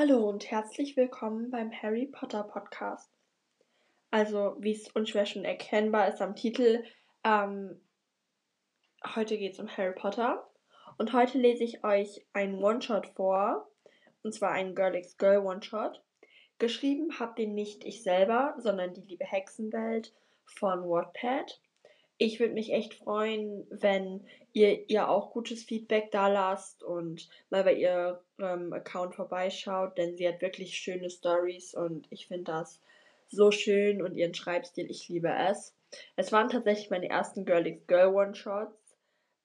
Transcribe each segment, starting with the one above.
Hallo und herzlich willkommen beim Harry Potter Podcast. Also, wie es unschwer schon erkennbar ist am Titel, ähm, heute geht es um Harry Potter. Und heute lese ich euch einen One-Shot vor, und zwar einen Girl Girl One-Shot. Geschrieben habt den nicht ich selber, sondern die liebe Hexenwelt von Wattpad. Ich würde mich echt freuen, wenn ihr ihr auch gutes Feedback da lasst und mal bei ihrem Account vorbeischaut, denn sie hat wirklich schöne Stories und ich finde das so schön und ihren Schreibstil, ich liebe es. Es waren tatsächlich meine ersten Girl X Girl One-Shots,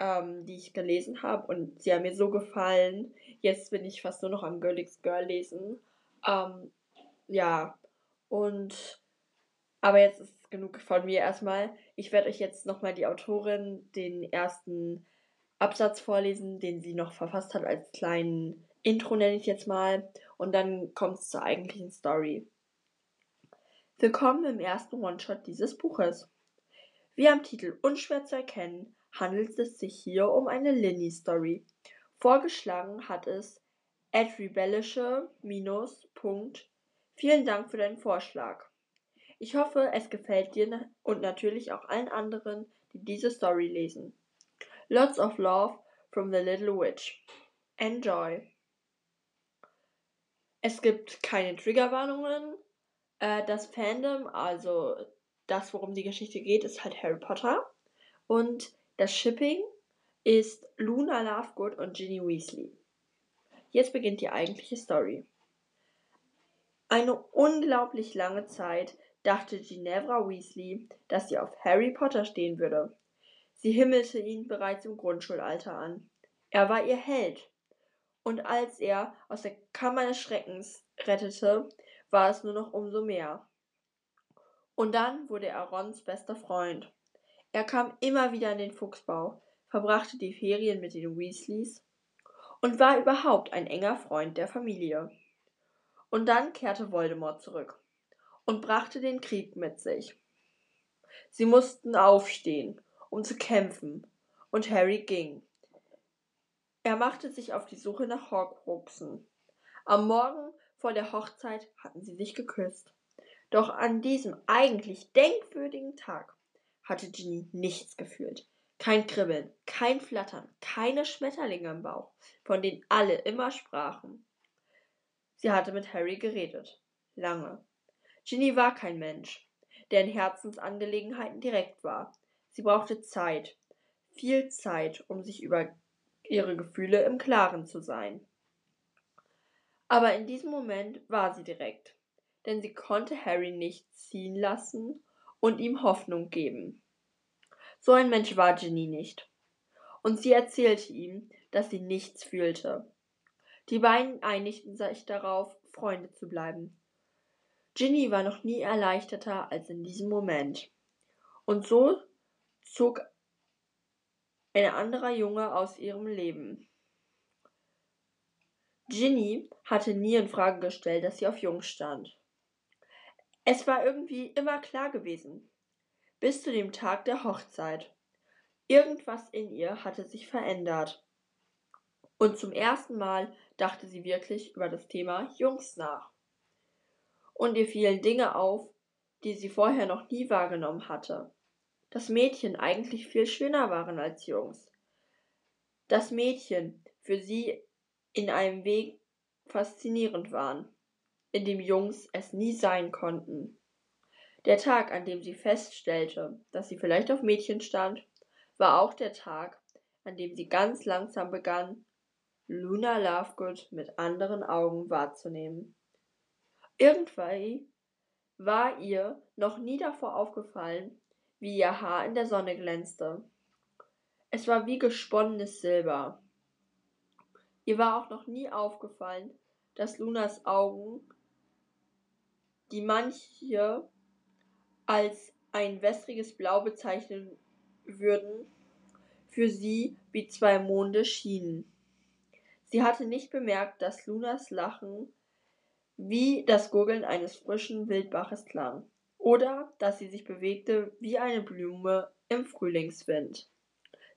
ähm, die ich gelesen habe und sie haben mir so gefallen. Jetzt bin ich fast nur noch am Girl X Girl lesen. Ähm, ja, und aber jetzt ist genug von mir erstmal. Ich werde euch jetzt nochmal die Autorin den ersten Absatz vorlesen, den sie noch verfasst hat als kleinen Intro, nenne ich jetzt mal. Und dann kommt es zur eigentlichen Story. Willkommen im ersten One-Shot dieses Buches. Wie am Titel unschwer zu erkennen, handelt es sich hier um eine Linny-Story. Vorgeschlagen hat es Ed Rebellische minus Punkt. Vielen Dank für deinen Vorschlag. Ich hoffe, es gefällt dir und natürlich auch allen anderen, die diese Story lesen. Lots of love from the Little Witch. Enjoy. Es gibt keine Triggerwarnungen. Äh, das Fandom, also das, worum die Geschichte geht, ist halt Harry Potter. Und das Shipping ist Luna Lovegood und Ginny Weasley. Jetzt beginnt die eigentliche Story. Eine unglaublich lange Zeit dachte Ginevra Weasley, dass sie auf Harry Potter stehen würde. Sie himmelte ihn bereits im Grundschulalter an. Er war ihr Held. Und als er aus der Kammer des Schreckens rettete, war es nur noch umso mehr. Und dann wurde er Rons bester Freund. Er kam immer wieder in den Fuchsbau, verbrachte die Ferien mit den Weasleys und war überhaupt ein enger Freund der Familie. Und dann kehrte Voldemort zurück und brachte den Krieg mit sich. Sie mussten aufstehen, um zu kämpfen, und Harry ging. Er machte sich auf die Suche nach Horcruxen. Am Morgen vor der Hochzeit hatten sie sich geküsst. Doch an diesem eigentlich denkwürdigen Tag hatte Ginny nichts gefühlt. Kein Kribbeln, kein Flattern, keine Schmetterlinge im Bauch, von denen alle immer sprachen. Sie hatte mit Harry geredet. Lange. Ginny war kein Mensch, der in Herzensangelegenheiten direkt war. Sie brauchte Zeit, viel Zeit, um sich über ihre Gefühle im Klaren zu sein. Aber in diesem Moment war sie direkt, denn sie konnte Harry nicht ziehen lassen und ihm Hoffnung geben. So ein Mensch war Ginny nicht. Und sie erzählte ihm, dass sie nichts fühlte. Die beiden einigten sich darauf, Freunde zu bleiben. Ginny war noch nie erleichterter als in diesem Moment. Und so zog ein anderer Junge aus ihrem Leben. Ginny hatte nie in Frage gestellt, dass sie auf Jungs stand. Es war irgendwie immer klar gewesen. Bis zu dem Tag der Hochzeit. Irgendwas in ihr hatte sich verändert. Und zum ersten Mal dachte sie wirklich über das Thema Jungs nach und ihr fielen Dinge auf, die sie vorher noch nie wahrgenommen hatte. Dass Mädchen eigentlich viel schöner waren als Jungs. Dass Mädchen für sie in einem Weg faszinierend waren, in dem Jungs es nie sein konnten. Der Tag, an dem sie feststellte, dass sie vielleicht auf Mädchen stand, war auch der Tag, an dem sie ganz langsam begann, Luna Lovegood mit anderen Augen wahrzunehmen. Irgendwie war ihr noch nie davor aufgefallen, wie ihr Haar in der Sonne glänzte. Es war wie gesponnenes Silber. Ihr war auch noch nie aufgefallen, dass Lunas Augen, die manche als ein wässriges Blau bezeichnen würden, für sie wie zwei Monde schienen. Sie hatte nicht bemerkt, dass Lunas Lachen wie das Gurgeln eines frischen Wildbaches klang, oder dass sie sich bewegte wie eine Blume im Frühlingswind,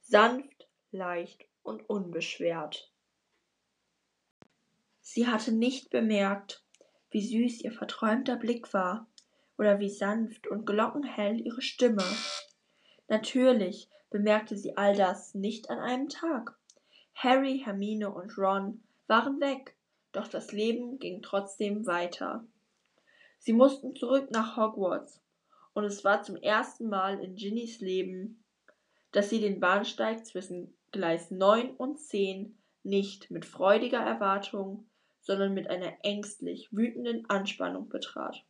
sanft, leicht und unbeschwert. Sie hatte nicht bemerkt, wie süß ihr verträumter Blick war oder wie sanft und glockenhell ihre Stimme. Natürlich bemerkte sie all das nicht an einem Tag. Harry, Hermine und Ron waren weg, doch das Leben ging trotzdem weiter. Sie mussten zurück nach Hogwarts, und es war zum ersten Mal in Ginnys Leben, dass sie den Bahnsteig zwischen Gleis 9 und 10 nicht mit freudiger Erwartung, sondern mit einer ängstlich wütenden Anspannung betrat.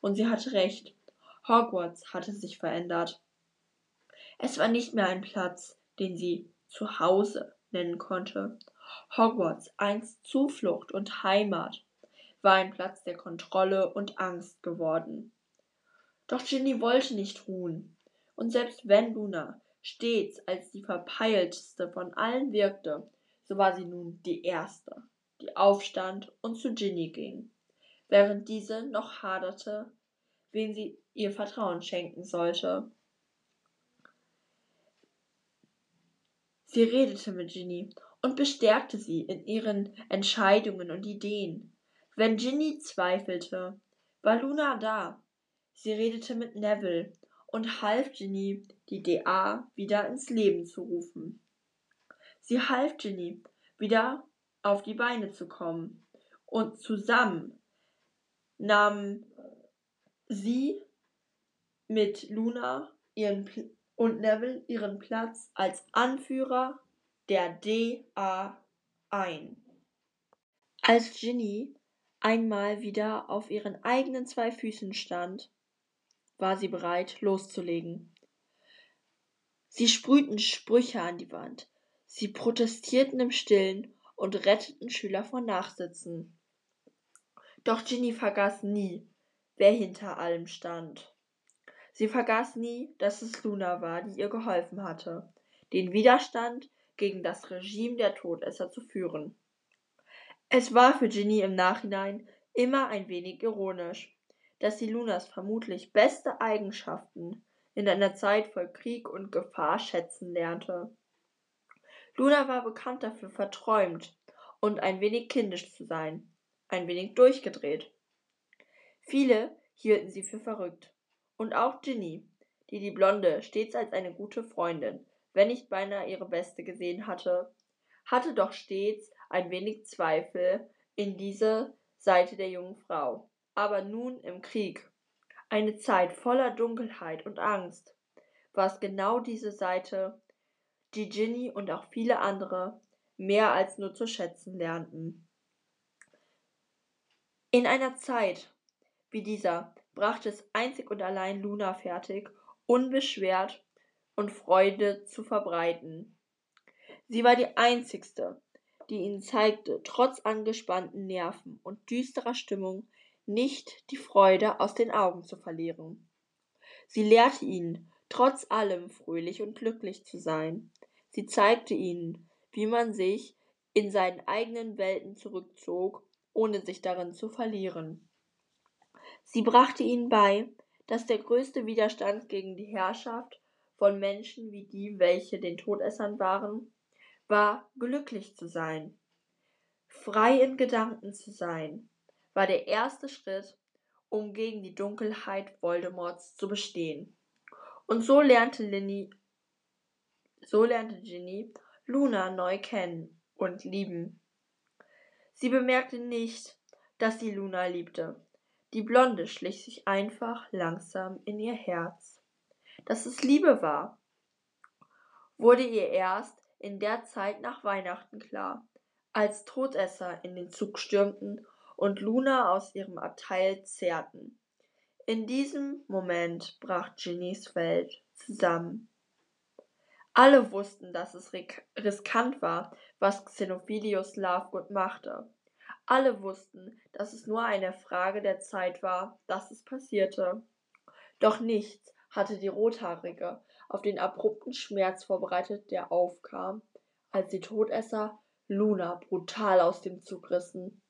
Und sie hatte recht. Hogwarts hatte sich verändert. Es war nicht mehr ein Platz, den sie zu Hause nennen konnte. Hogwarts, einst Zuflucht und Heimat, war ein Platz der Kontrolle und Angst geworden. Doch Ginny wollte nicht ruhen, und selbst wenn Luna stets als die verpeiltste von allen wirkte, so war sie nun die erste, die aufstand und zu Ginny ging, während diese noch haderte, wen sie ihr Vertrauen schenken sollte. Sie redete mit Ginny und bestärkte sie in ihren Entscheidungen und Ideen. Wenn Ginny zweifelte, war Luna da. Sie redete mit Neville und half Ginny, die DA wieder ins Leben zu rufen. Sie half Ginny, wieder auf die Beine zu kommen. Und zusammen nahmen sie mit Luna ihren und Neville ihren Platz als Anführer der DA ein. Als Ginny einmal wieder auf ihren eigenen zwei Füßen stand, war sie bereit, loszulegen. Sie sprühten Sprüche an die Wand, sie protestierten im Stillen und retteten Schüler vor Nachsitzen. Doch Ginny vergaß nie, wer hinter allem stand. Sie vergaß nie, dass es Luna war, die ihr geholfen hatte, den Widerstand gegen das Regime der Todesser zu führen. Es war für Ginny im Nachhinein immer ein wenig ironisch, dass sie Lunas vermutlich beste Eigenschaften in einer Zeit voll Krieg und Gefahr schätzen lernte. Luna war bekannt dafür, verträumt und ein wenig kindisch zu sein, ein wenig durchgedreht. Viele hielten sie für verrückt. Und auch Ginny, die die Blonde stets als eine gute Freundin, wenn nicht beinahe ihre beste gesehen hatte, hatte doch stets ein wenig Zweifel in diese Seite der jungen Frau. Aber nun im Krieg, eine Zeit voller Dunkelheit und Angst, war es genau diese Seite, die Ginny und auch viele andere mehr als nur zu schätzen lernten. In einer Zeit wie dieser brachte es einzig und allein Luna fertig, unbeschwert und Freude zu verbreiten. Sie war die einzigste, die ihnen zeigte, trotz angespannten Nerven und düsterer Stimmung nicht die Freude aus den Augen zu verlieren. Sie lehrte ihnen, trotz allem fröhlich und glücklich zu sein. Sie zeigte ihnen, wie man sich in seinen eigenen Welten zurückzog, ohne sich darin zu verlieren. Sie brachte ihnen bei, dass der größte Widerstand gegen die Herrschaft von Menschen wie die, welche den Todessern waren, war glücklich zu sein, frei in Gedanken zu sein, war der erste Schritt, um gegen die Dunkelheit Voldemorts zu bestehen. Und so lernte Linny, so lernte Ginny Luna neu kennen und lieben. Sie bemerkte nicht, dass sie Luna liebte. Die Blonde schlich sich einfach langsam in ihr Herz. Dass es Liebe war, wurde ihr erst in der Zeit nach Weihnachten klar, als Todesser in den Zug stürmten und Luna aus ihrem Abteil zerrten. In diesem Moment brach Ginnys Welt zusammen. Alle wussten, dass es riskant war, was Xenophilius Lovegood machte. Alle wussten, dass es nur eine Frage der Zeit war, dass es passierte. Doch nichts hatte die Rothaarige auf den abrupten Schmerz vorbereitet, der aufkam, als die Todesser Luna brutal aus dem Zug rissen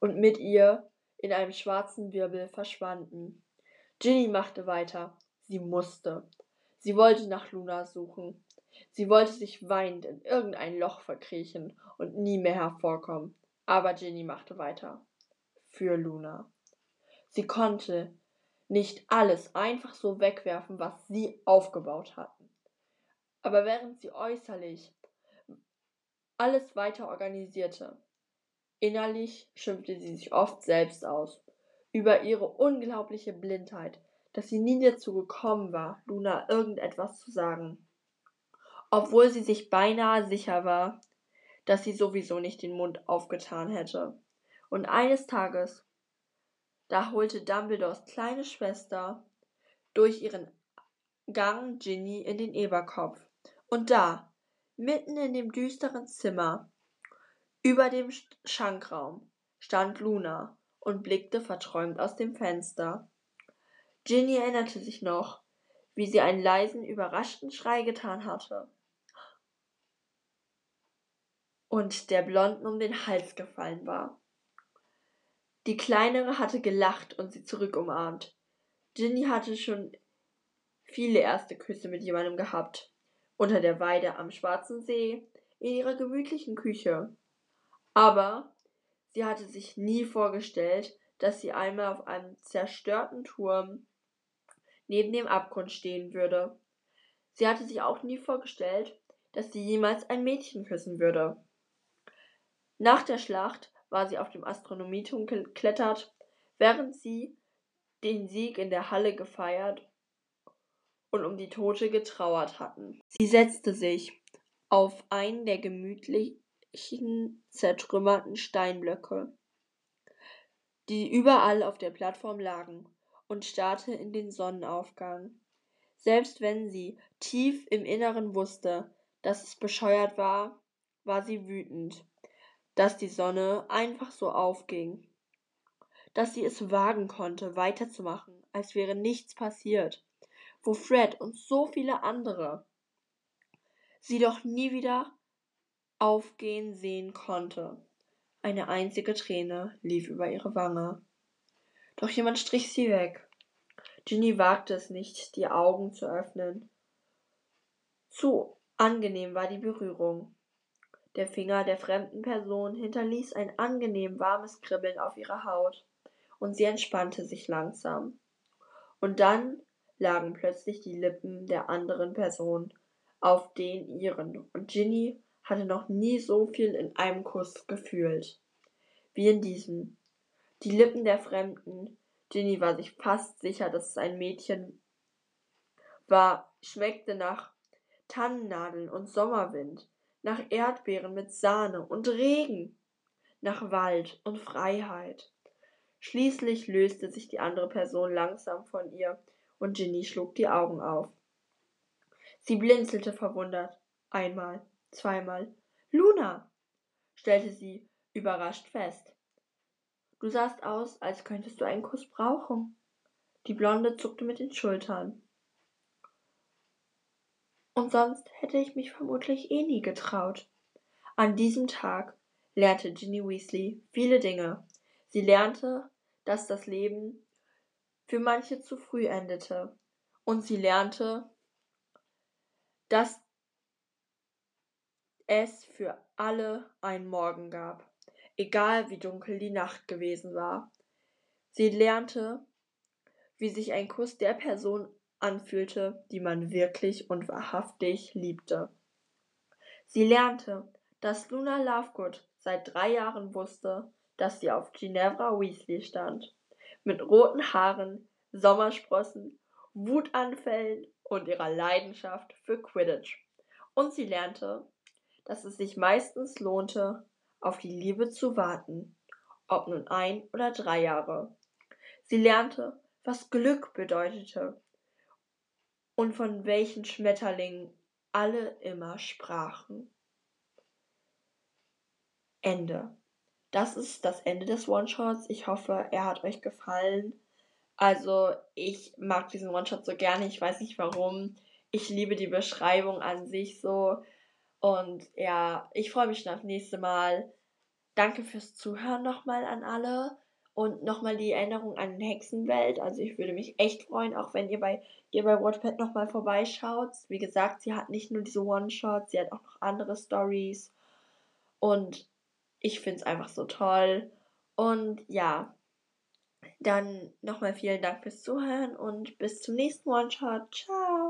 und mit ihr in einem schwarzen Wirbel verschwanden. Ginny machte weiter. Sie musste. Sie wollte nach Luna suchen. Sie wollte sich weinend in irgendein Loch verkriechen und nie mehr hervorkommen. Aber Ginny machte weiter. Für Luna. Sie konnte nicht alles einfach so wegwerfen, was sie aufgebaut hatten. Aber während sie äußerlich alles weiter organisierte, innerlich schimpfte sie sich oft selbst aus über ihre unglaubliche Blindheit, dass sie nie dazu gekommen war, Luna irgendetwas zu sagen. Obwohl sie sich beinahe sicher war, dass sie sowieso nicht den Mund aufgetan hätte. Und eines Tages, da holte Dumbledores kleine Schwester durch ihren Gang Ginny in den Eberkopf. Und da, mitten in dem düsteren Zimmer, über dem Schankraum, stand Luna und blickte verträumt aus dem Fenster. Ginny erinnerte sich noch, wie sie einen leisen, überraschten Schrei getan hatte und der Blonden um den Hals gefallen war. Die Kleinere hatte gelacht und sie zurückumarmt. Ginny hatte schon viele erste Küsse mit jemandem gehabt. Unter der Weide am Schwarzen See, in ihrer gemütlichen Küche. Aber sie hatte sich nie vorgestellt, dass sie einmal auf einem zerstörten Turm neben dem Abgrund stehen würde. Sie hatte sich auch nie vorgestellt, dass sie jemals ein Mädchen küssen würde. Nach der Schlacht war sie auf dem Astronomieturm geklettert, während sie den Sieg in der Halle gefeiert und um die Tote getrauert hatten. Sie setzte sich auf einen der gemütlichen, zertrümmerten Steinblöcke, die überall auf der Plattform lagen, und starrte in den Sonnenaufgang. Selbst wenn sie tief im Inneren wusste, dass es bescheuert war, war sie wütend dass die Sonne einfach so aufging, dass sie es wagen konnte, weiterzumachen, als wäre nichts passiert, wo Fred und so viele andere sie doch nie wieder aufgehen sehen konnte. Eine einzige Träne lief über ihre Wange. Doch jemand strich sie weg. Ginny wagte es nicht, die Augen zu öffnen. Zu angenehm war die Berührung. Der Finger der fremden Person hinterließ ein angenehm warmes Kribbeln auf ihrer Haut, und sie entspannte sich langsam. Und dann lagen plötzlich die Lippen der anderen Person auf den ihren, und Ginny hatte noch nie so viel in einem Kuss gefühlt wie in diesem. Die Lippen der Fremden, Ginny war sich fast sicher, dass es ein Mädchen war, schmeckte nach Tannennadeln und Sommerwind, nach Erdbeeren mit Sahne und Regen, nach Wald und Freiheit. Schließlich löste sich die andere Person langsam von ihr und Ginny schlug die Augen auf. Sie blinzelte verwundert. Einmal, zweimal. Luna! stellte sie überrascht fest. Du sahst aus, als könntest du einen Kuss brauchen. Die Blonde zuckte mit den Schultern. Und sonst hätte ich mich vermutlich eh nie getraut. An diesem Tag lernte Ginny Weasley viele Dinge. Sie lernte, dass das Leben für manche zu früh endete. Und sie lernte, dass es für alle einen Morgen gab, egal wie dunkel die Nacht gewesen war. Sie lernte, wie sich ein Kuss der Person anfühlte, die man wirklich und wahrhaftig liebte. Sie lernte, dass Luna Lovegood seit drei Jahren wusste, dass sie auf Ginevra Weasley stand, mit roten Haaren, Sommersprossen, Wutanfällen und ihrer Leidenschaft für Quidditch. Und sie lernte, dass es sich meistens lohnte, auf die Liebe zu warten, ob nun ein oder drei Jahre. Sie lernte, was Glück bedeutete und von welchen Schmetterlingen alle immer sprachen. Ende. Das ist das Ende des One-Shots. Ich hoffe, er hat euch gefallen. Also, ich mag diesen One-Shot so gerne. Ich weiß nicht warum. Ich liebe die Beschreibung an sich so. Und ja, ich freue mich schon aufs nächste Mal. Danke fürs Zuhören nochmal an alle. Und nochmal die Erinnerung an Hexenwelt. Also ich würde mich echt freuen, auch wenn ihr bei ihr bei Wattpad nochmal vorbeischaut. Wie gesagt, sie hat nicht nur diese One-Shots, sie hat auch noch andere Stories. Und ich finde es einfach so toll. Und ja, dann nochmal vielen Dank fürs Zuhören und bis zum nächsten One-Shot. Ciao!